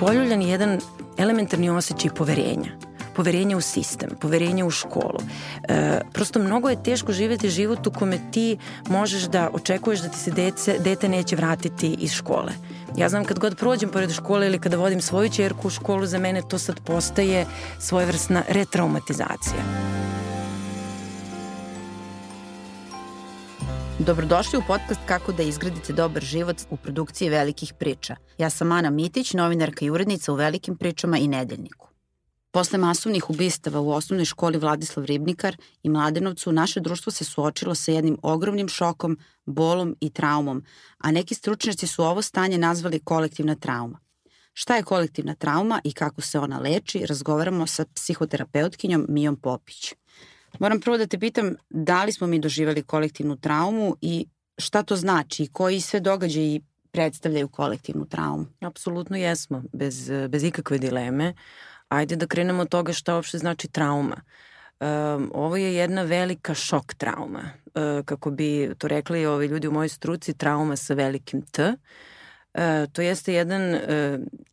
poljuljan jedan elementarni osjećaj poverenja poverenje u sistem, poverenje u školu. E, prosto mnogo je teško živeti život u kome ti možeš da očekuješ da ti se dece, dete neće vratiti iz škole. Ja znam kad god prođem pored škole ili kada vodim svoju čerku u školu, za mene to sad postaje svojevrsna retraumatizacija. Dobrodošli u podcast Kako da izgradite dobar život u produkciji velikih priča. Ja sam Ana Mitić, novinarka i urednica u Velikim pričama i Nedeljniku. Posle masovnih ubistava u osnovnoj školi Vladislav Ribnikar i Mladenovcu, naše društvo se suočilo sa jednim ogromnim šokom, bolom i traumom, a neki stručnjaci su ovo stanje nazvali kolektivna trauma. Šta je kolektivna trauma i kako se ona leči, razgovaramo sa psihoterapeutkinjom Mijom Popić. Moram prvo da te pitam da li smo mi doživali kolektivnu traumu i šta to znači i koji sve događaji predstavljaju kolektivnu traumu? Apsolutno jesmo, bez, bez ikakve dileme. Ajde da krenemo od toga šta uopšte znači trauma. Um, ovo je jedna velika šok trauma. Uh, kako bi to rekli ovi ljudi u mojoj struci, trauma sa velikim T. Uh, to jeste jedan uh,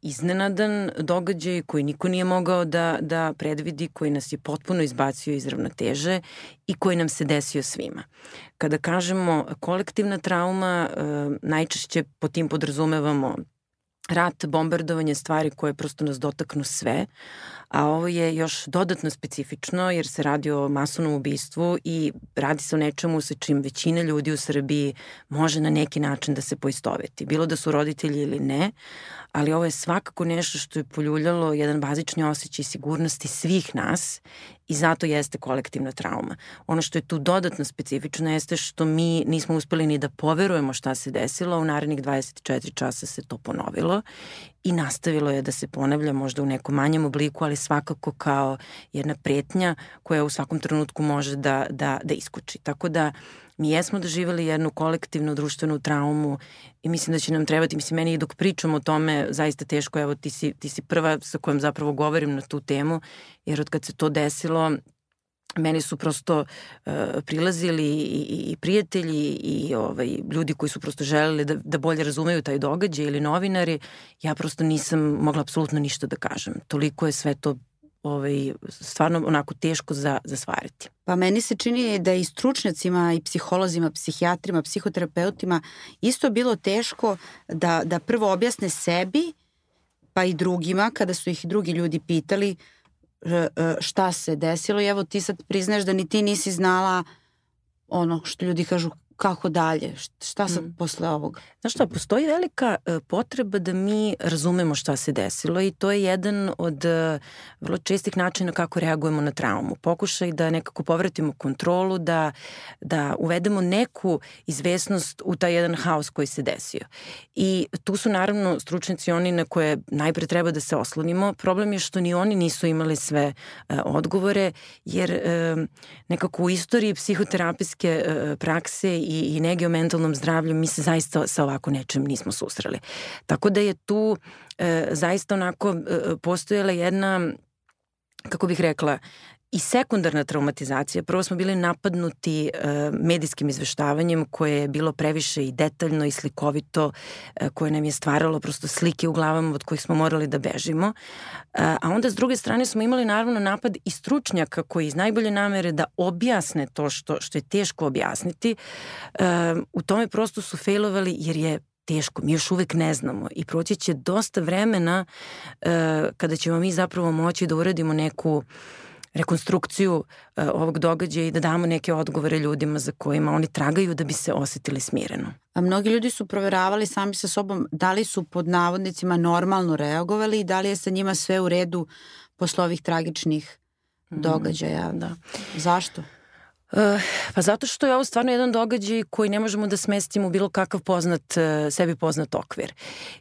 iznenadan događaj koji niko nije mogao da, da predvidi, koji nas je potpuno izbacio iz ravnoteže i koji nam se desio svima. Kada kažemo kolektivna trauma, uh, najčešće po tim podrazumevamo rat, bombardovanje, stvari koje prosto nas dotaknu sve, a ovo je još dodatno specifično jer se radi o masovnom ubistvu i radi se o nečemu sa čim većina ljudi u Srbiji može na neki način da se poistoveti. Bilo da su roditelji ili ne, ali ovo je svakako nešto što je poljuljalo jedan bazični osjećaj sigurnosti svih nas i zato jeste kolektivna trauma. Ono što je tu dodatno specifično jeste što mi nismo uspeli ni da poverujemo šta se desilo, u narednih 24 časa se to ponovilo i nastavilo je da se ponavlja možda u nekom manjem obliku, ali svakako kao jedna pretnja koja u svakom trenutku može da, da, da iskuči. Tako da mi jesmo doživali jednu kolektivnu društvenu traumu i mislim da će nam trebati, mislim meni i dok pričam o tome zaista teško, evo ti si, ti si prva sa kojom zapravo govorim na tu temu, jer od kad se to desilo meni su prosto uh, prilazili i, i prijatelji i ovaj, ljudi koji su prosto želeli da, da bolje razumeju taj događaj ili novinari, ja prosto nisam mogla apsolutno ništa da kažem. Toliko je sve to ovaj, stvarno onako teško za, za stvariti. Pa meni se čini da i stručnjacima i psiholozima, psihijatrima, psihoterapeutima isto bilo teško da, da prvo objasne sebi pa i drugima kada su ih drugi ljudi pitali e, šta se desilo i evo ti sad priznaš da ni ti nisi znala ono što ljudi kažu kako dalje? Šta sad mm. posle ovoga? Znaš šta, postoji velika uh, potreba da mi razumemo šta se desilo i to je jedan od uh, vrlo čestih načina kako reagujemo na traumu. Pokušaj da nekako povratimo kontrolu, da, da uvedemo neku izvesnost u taj jedan haos koji se desio. I tu su naravno stručnici oni na koje najpre treba da se oslonimo. Problem je što ni oni nisu imali sve uh, odgovore, jer nekako u istoriji psihoterapijske prakse i, i nege o mentalnom zdravlju, mi se zaista sa ovako nečem nismo susreli. Tako da je tu e, zaista onako e, postojala jedna kako bih rekla, i sekundarna traumatizacija. Prvo smo bili napadnuti e, medijskim izveštavanjem koje je bilo previše i detaljno i slikovito, e, koje nam je stvaralo prosto slike u glavama od kojih smo morali da bežimo. E, a onda s druge strane smo imali naravno napad i stručnjaka koji iz najbolje namere da objasne to što, što je teško objasniti. E, u tome prosto su failovali jer je teško, mi još uvek ne znamo i proći će dosta vremena e, kada ćemo mi zapravo moći da uradimo neku rekonstrukciju uh, ovog događaja i da damo neke odgovore ljudima za kojima oni tragaju da bi se osetili smireno. A mnogi ljudi su proveravali sami sa sobom da li su pod navodnicima normalno reagovali i da li je sa njima sve u redu posle ovih tragičnih mm, događaja. Da. Zašto? Uh, pa zato što je ovo stvarno jedan događaj koji ne možemo da smestimo u bilo kakav poznat, uh, sebi poznat okvir.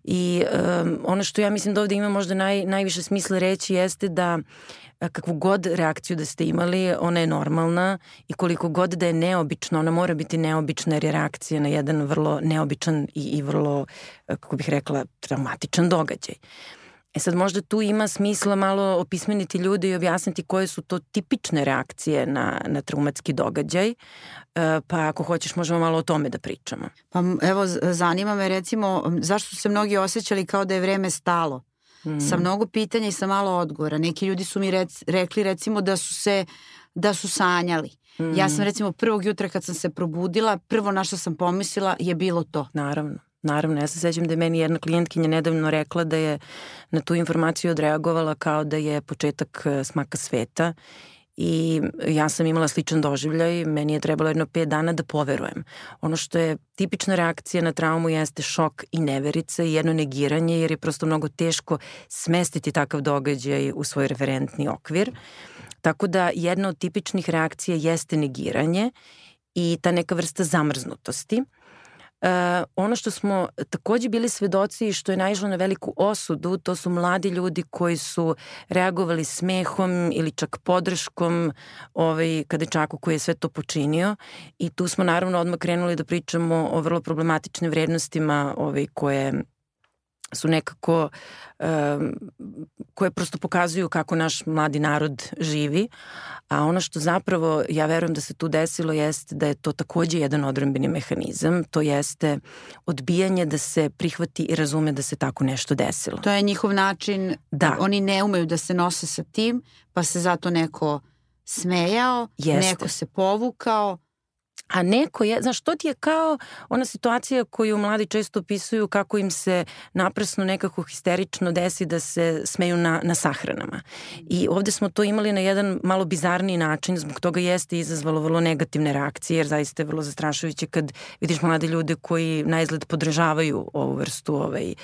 I um, ono što ja mislim da ovde ima možda naj, najviše smisla reći jeste da kakvu god reakciju da ste imali, ona je normalna i koliko god da je neobična, ona mora biti neobična jer je reakcija na jedan vrlo neobičan i, i vrlo, kako bih rekla, traumatičan događaj. E sad možda tu ima smisla malo opismeniti ljude i objasniti koje su to tipične reakcije na, na traumatski događaj, e, pa ako hoćeš možemo malo o tome da pričamo. Pa evo zanima me recimo zašto su se mnogi osjećali kao da je vreme stalo mm. sa mnogo pitanja i sa malo odgovora. Neki ljudi su mi rec, rekli recimo da su se da su sanjali. Mm. Ja sam recimo prvog jutra kad sam se probudila, prvo na što sam pomislila je bilo to. Naravno. Naravno, ja se sećam da je meni jedna klijentkinja nedavno rekla da je na tu informaciju odreagovala kao da je početak e, smaka sveta i ja sam imala sličan doživljaj, meni je trebalo jedno pet dana da poverujem. Ono što je tipična reakcija na traumu jeste šok i neverica i jedno negiranje jer je prosto mnogo teško smestiti takav događaj u svoj referentni okvir. Tako da jedna od tipičnih reakcija jeste negiranje i ta neka vrsta zamrznutosti. Ono što smo takođe bili svedoci i što je naišlo na veliku osudu, to su mladi ljudi koji su reagovali smehom ili čak podrškom ovaj, kadečaku koji je sve to počinio. I tu smo naravno odmah krenuli da pričamo o vrlo problematičnim vrednostima ovaj, koje su nekako um, koje prosto pokazuju kako naš mladi narod živi, a ono što zapravo ja verujem da se tu desilo jeste da je to takođe jedan odrambeni mehanizam, to jeste odbijanje da se prihvati i razume da se tako nešto desilo. To je njihov način, da. oni ne umeju da se nose sa tim, pa se zato neko smejao, jeste. neko se povukao, A neko je, znaš, to ti je kao ona situacija koju mladi često opisuju kako im se naprasno nekako histerično desi da se smeju na, na sahranama. I ovde smo to imali na jedan malo bizarniji način, zbog toga jeste izazvalo vrlo negativne reakcije, jer zaista je vrlo zastrašujuće kad vidiš mlade ljude koji na izgled podržavaju ovu vrstu ovaj,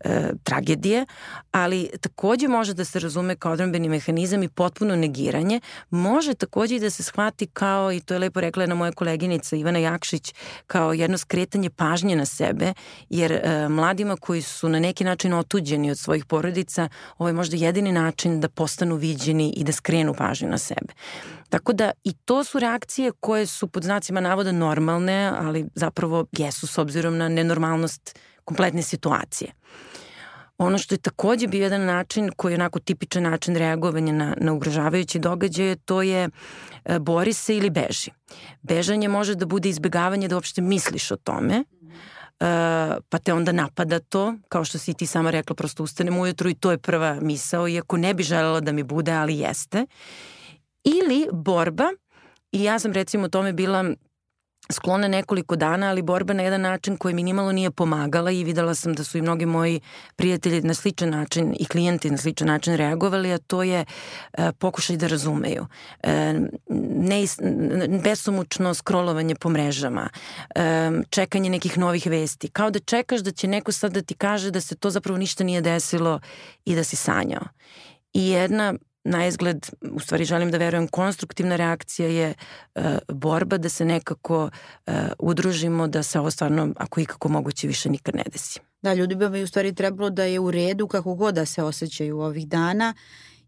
e, tragedije, ali takođe može da se razume kao odrambeni mehanizam i potpuno negiranje. Može takođe i da se shvati kao, i to je lepo rekla jedna moja koleginica, poslanica Ivana Jakšić kao jedno skretanje pažnje na sebe, jer e, mladima koji su na neki način otuđeni od svojih porodica, ovo je možda jedini način da postanu viđeni i da skrenu pažnju na sebe. Tako da i to su reakcije koje su pod znacima navoda normalne, ali zapravo jesu s obzirom na nenormalnost kompletne situacije. Ono što je takođe bio jedan način koji je onako tipičan način reagovanja na, na ugrožavajući događaje, to je e, bori se ili beži. Bežanje može da bude izbegavanje da uopšte misliš o tome, Uh, pa te onda napada to, kao što si ti sama rekla, prosto ustanem ujutru i to je prva misao, iako ne bi želela da mi bude, ali jeste. Ili borba, i ja sam recimo tome bila sklona nekoliko dana, ali borba na jedan način koji minimalo nije pomagala i videla sam da su i mnogi moji prijatelji na sličan način i klijenti na sličan način reagovali, a to je e, pokušaj da razumeju. E, neis, besomučno scrollovanje po mrežama, e, čekanje nekih novih vesti, kao da čekaš da će neko sad da ti kaže da se to zapravo ništa nije desilo i da si sanjao. I jedna na izgled, u stvari želim da verujem, konstruktivna reakcija je uh, borba da se nekako uh, udružimo da se ovo stvarno, ako ikako moguće, više nikad ne desi. Da, ljudi bi u stvari trebalo da je u redu kako god da se osjećaju ovih dana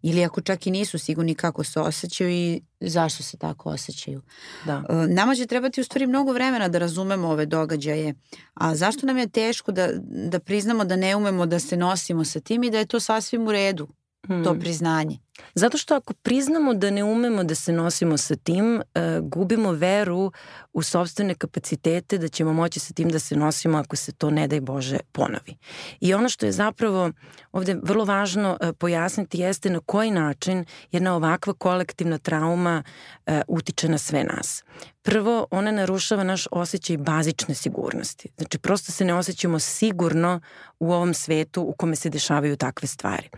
ili ako čak i nisu sigurni kako se osjećaju i zašto se tako osjećaju. Da. E, nama će trebati u stvari mnogo vremena da razumemo ove događaje, a zašto nam je teško da, da priznamo da ne umemo da se nosimo sa tim i da je to sasvim u redu, hmm. to priznanje? Zato što ako priznamo da ne umemo da se nosimo sa tim, uh, gubimo veru u sobstvene kapacitete da ćemo moći sa tim da se nosimo ako se to ne daj Bože ponovi. I ono što je zapravo ovde vrlo važno uh, pojasniti jeste na koji način jedna ovakva kolektivna trauma uh, utiče na sve nas. Prvo, ona narušava naš osjećaj bazične sigurnosti. Znači, prosto se ne osjećamo sigurno u ovom svetu u kome se dešavaju takve stvari.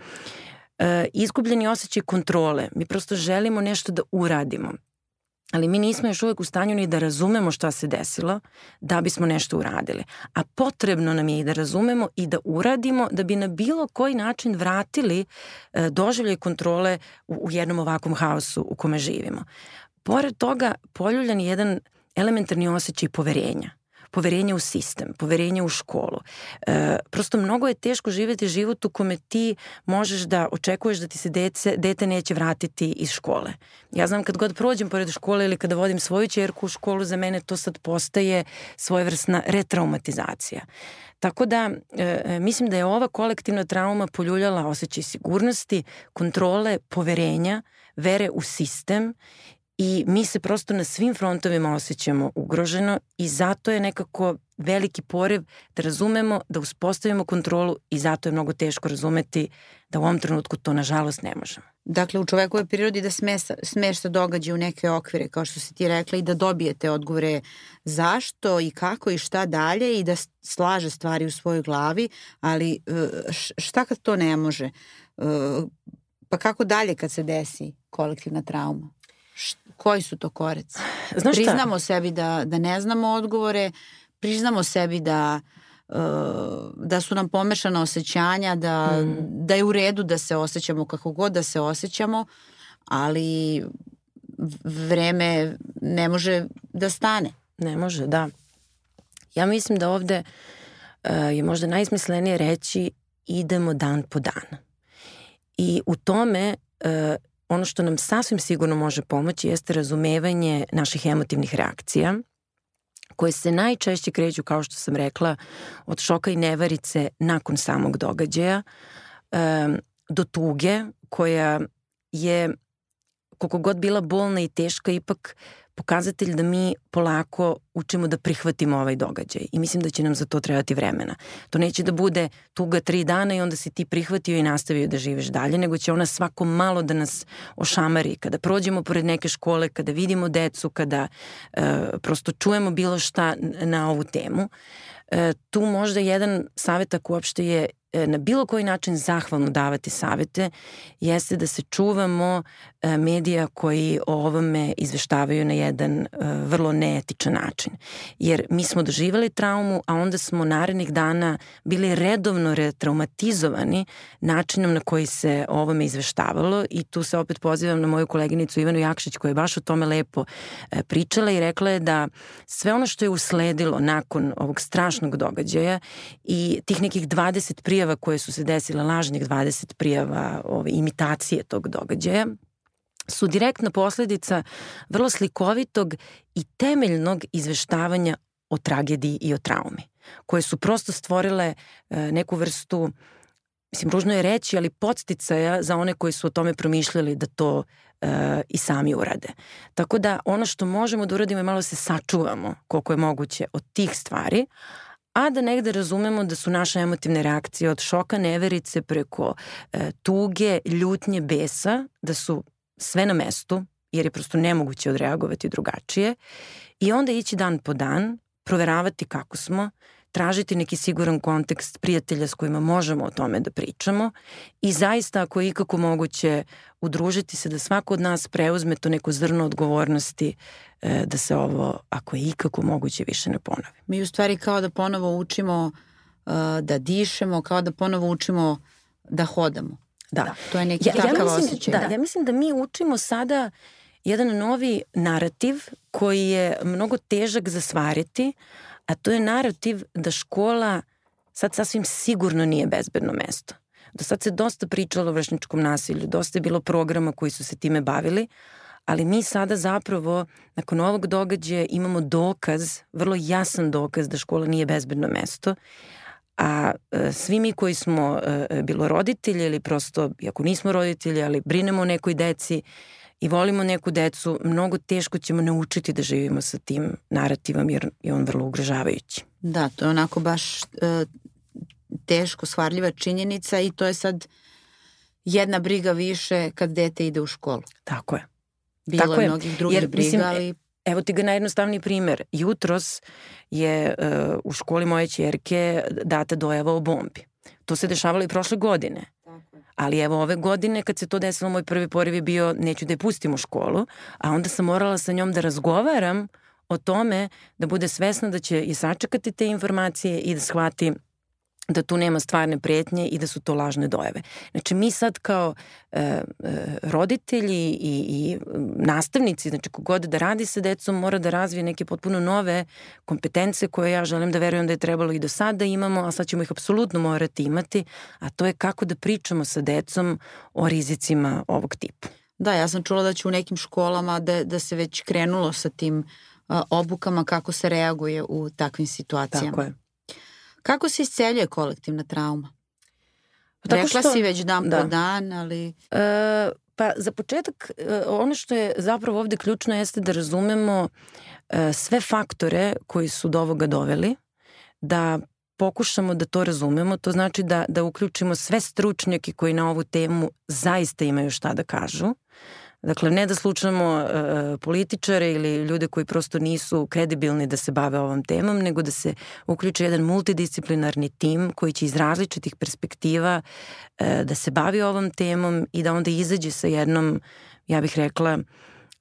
E, izgubljeni osjećaj kontrole. Mi prosto želimo nešto da uradimo. Ali mi nismo još uvek u stanju ni da razumemo šta se desilo da bismo nešto uradili. A potrebno nam je i da razumemo i da uradimo da bi na bilo koji način vratili e, doživljaj kontrole u, u jednom ovakvom haosu u kome živimo. Pored toga, poljuljan je jedan elementarni osjećaj poverenja poverenje u sistem, poverenje u školu. E, prosto mnogo je teško živeti život u kome ti možeš da očekuješ da ti se dece, dete neće vratiti iz škole. Ja znam kad god prođem pored škole ili kada vodim svoju čerku u školu, za mene to sad postaje svojevrsna retraumatizacija. Tako da e, e mislim da je ova kolektivna trauma poljuljala osjećaj sigurnosti, kontrole, poverenja, vere u sistem i mi se prosto na svim frontovima osjećamo ugroženo i zato je nekako veliki porev da razumemo, da uspostavimo kontrolu i zato je mnogo teško razumeti da u ovom trenutku to nažalost ne možemo. Dakle, u čovekove prirodi da smesa, smešta događaje u neke okvire, kao što si ti rekla, i da dobijete odgovore zašto i kako i šta dalje i da slaže stvari u svojoj glavi, ali e, šta kad to ne može? E, pa kako dalje kad se desi kolektivna trauma? Koji su to koreci? Znaš šta? Priznamo sebi da, da ne znamo odgovore, priznamo sebi da uh, da su nam pomešana osjećanja, da, mm. da je u redu da se osjećamo kako god da se osjećamo, ali vreme ne može da stane. Ne može, da. Ja mislim da ovde uh, je možda najsmislenije reći idemo dan po dan. I u tome uh, ono što nam sasvim sigurno može pomoći jeste razumevanje naših emotivnih reakcija, koje se najčešće kreću, kao što sam rekla, od šoka i neverice nakon samog događaja, do tuge koja je koliko god bila bolna i teška, ipak pokazatelj da mi polako učimo da prihvatimo ovaj događaj i mislim da će nam za to trebati vremena. To neće da bude tuga tri dana i onda si ti prihvatio i nastavio da živiš dalje, nego će ona svako malo da nas ošamari. Kada prođemo pored neke škole, kada vidimo decu, kada e, prosto čujemo bilo šta na ovu temu, e, tu možda jedan savjet ako uopšte je na bilo koji način zahvalno davati savete jeste da se čuvamo e, medija koji o ovome izveštavaju na jedan e, vrlo neetičan način. Jer mi smo doživali traumu, a onda smo narednih dana bili redovno retraumatizovani načinom na koji se o ovome izveštavalo i tu se opet pozivam na moju koleginicu Ivanu Jakšić koja je baš o tome lepo pričala i rekla je da sve ono što je usledilo nakon ovog strašnog događaja i tih nekih 20 prijava prijava koje su se desile, lažnih 20 prijava ove, imitacije tog događaja, su direktna posledica vrlo slikovitog i temeljnog izveštavanja o tragediji i o traumi, koje su prosto stvorile e, neku vrstu mislim, ružno je reći, ali podsticaja za one koji su o tome promišljali da to e, i sami urade. Tako da ono što možemo da uradimo je malo se sačuvamo koliko je moguće od tih stvari, a da negde razumemo da su naše emotivne reakcije od šoka, neverice preko e, tuge, ljutnje, besa, da su sve na mestu, jer je prosto nemoguće odreagovati drugačije i onda ići dan po dan, proveravati kako smo, tražiti neki siguran kontekst prijatelja s kojima možemo o tome da pričamo i zaista ako je ikako moguće udružiti se da svako od nas preuzme to neko zrno odgovornosti e, da se ovo, ako je ikako moguće, više ne ponovi. Mi u stvari kao da ponovo učimo uh, da dišemo, kao da ponovo učimo da hodamo. Da. da. To je neki ja, takav ja mislim, osjećaj. Da, da, ja mislim da mi učimo sada jedan novi narativ koji je mnogo težak za svariti, a to je narativ da škola sad sasvim sigurno nije bezbedno mesto. Do sad se dosta pričalo o vršničkom nasilju, dosta je bilo programa koji su se time bavili, ali mi sada zapravo nakon ovog događaja imamo dokaz, vrlo jasan dokaz da škola nije bezbedno mesto, a e, svi mi koji smo e, bilo roditelji ili prosto, iako nismo roditelji, ali brinemo o nekoj deci, i volimo neku decu, mnogo teško ćemo naučiti da živimo sa tim narativom jer je on vrlo ugrožavajući. Da, to je onako baš e, teško shvarljiva činjenica i to je sad jedna briga više kad dete ide u školu. Tako je. Bilo Tako je mnogih drugih jer, briga, mislim, ali... Evo ti ga najjednostavniji primer. Jutros je uh, u školi moje čerke data dojava o bombi. To se dešavalo i prošle godine. Ali evo ove godine kad se to desilo, moj prvi poriv je bio neću da je pustim u školu, a onda sam morala sa njom da razgovaram o tome da bude svesna da će i sačekati te informacije i da shvati da tu nema stvarne pretnje i da su to lažne dojave. Znači mi sad kao e, e, roditelji i, i nastavnici, znači kogod da radi sa decom mora da razvije neke potpuno nove kompetence koje ja želim da verujem da je trebalo i do sada da imamo, a sad ćemo ih apsolutno morati imati, a to je kako da pričamo sa decom o rizicima ovog tipa. Da, ja sam čula da će u nekim školama da, da se već krenulo sa tim obukama kako se reaguje u takvim situacijama. Tako je. Kako se isceljuje kolektivna trauma? Pa tako Rekla što, si već dan da. po dan, ali... E, pa za početak, e, ono što je zapravo ovde ključno jeste da razumemo e, sve faktore koji su do ovoga doveli da pokušamo da to razumemo, to znači da, da uključimo sve stručnjake koji na ovu temu zaista imaju šta da kažu. Dakle, ne da slučamo uh, političare ili ljude koji prosto nisu kredibilni da se bave ovom temom, nego da se uključi jedan multidisciplinarni tim koji će iz različitih perspektiva uh, da se bavi ovom temom i da onda izađe sa jednom, ja bih rekla,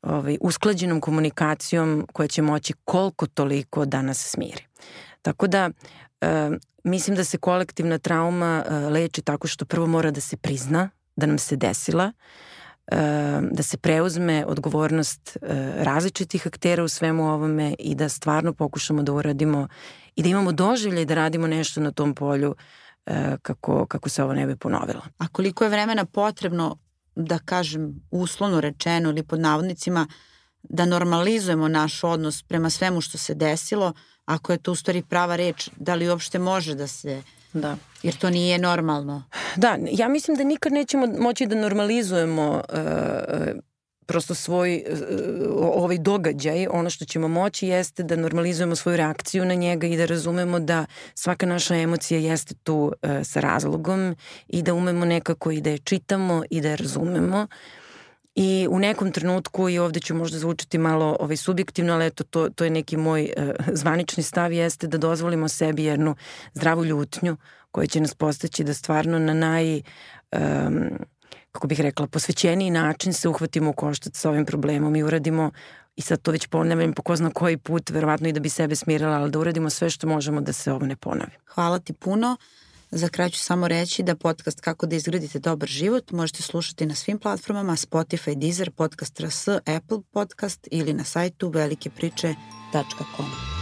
ovaj, usklađenom komunikacijom koja će moći koliko toliko da nas smiri. Tako da e, mislim da se kolektivna trauma e, leči tako što prvo mora da se prizna da nam se desila, e, da se preuzme odgovornost e, različitih aktera u svemu ovome i da stvarno pokušamo da uradimo i da imamo doživlje da radimo nešto na tom polju e, kako, kako se ovo ne bi ponovilo. A koliko je vremena potrebno da kažem uslovno rečeno ili pod navodnicima da normalizujemo naš odnos prema svemu što se desilo, ako je to u stvari prava reč, da li uopšte može da se Da. Jer to nije normalno. Da, ja mislim da nikad nećemo moći da normalizujemo uh, prosto svoj ovaj događaj, ono što ćemo moći jeste da normalizujemo svoju reakciju na njega i da razumemo da svaka naša emocija jeste tu uh, sa razlogom i da umemo nekako i da je čitamo i da je razumemo. I u nekom trenutku, i ovde ću možda zvučati malo ovaj, subjektivno, ali eto, to, to je neki moj uh, zvanični stav, jeste da dozvolimo sebi jednu zdravu ljutnju koja će nas postaći da stvarno na naj... Um, kako bih rekla, posvećeniji način se uhvatimo u koštac sa ovim problemom i uradimo i sad to već ponavljam po ko zna koji put, verovatno i da bi sebe smirala, ali da uradimo sve što možemo da se ovo ne ponovi. Hvala ti puno. Za kraj ću samo reći da podcast Kako da izgradite dobar život možete slušati na svim platformama Spotify, Deezer, Podcast RS, Apple Podcast ili na sajtu velikepriče.com.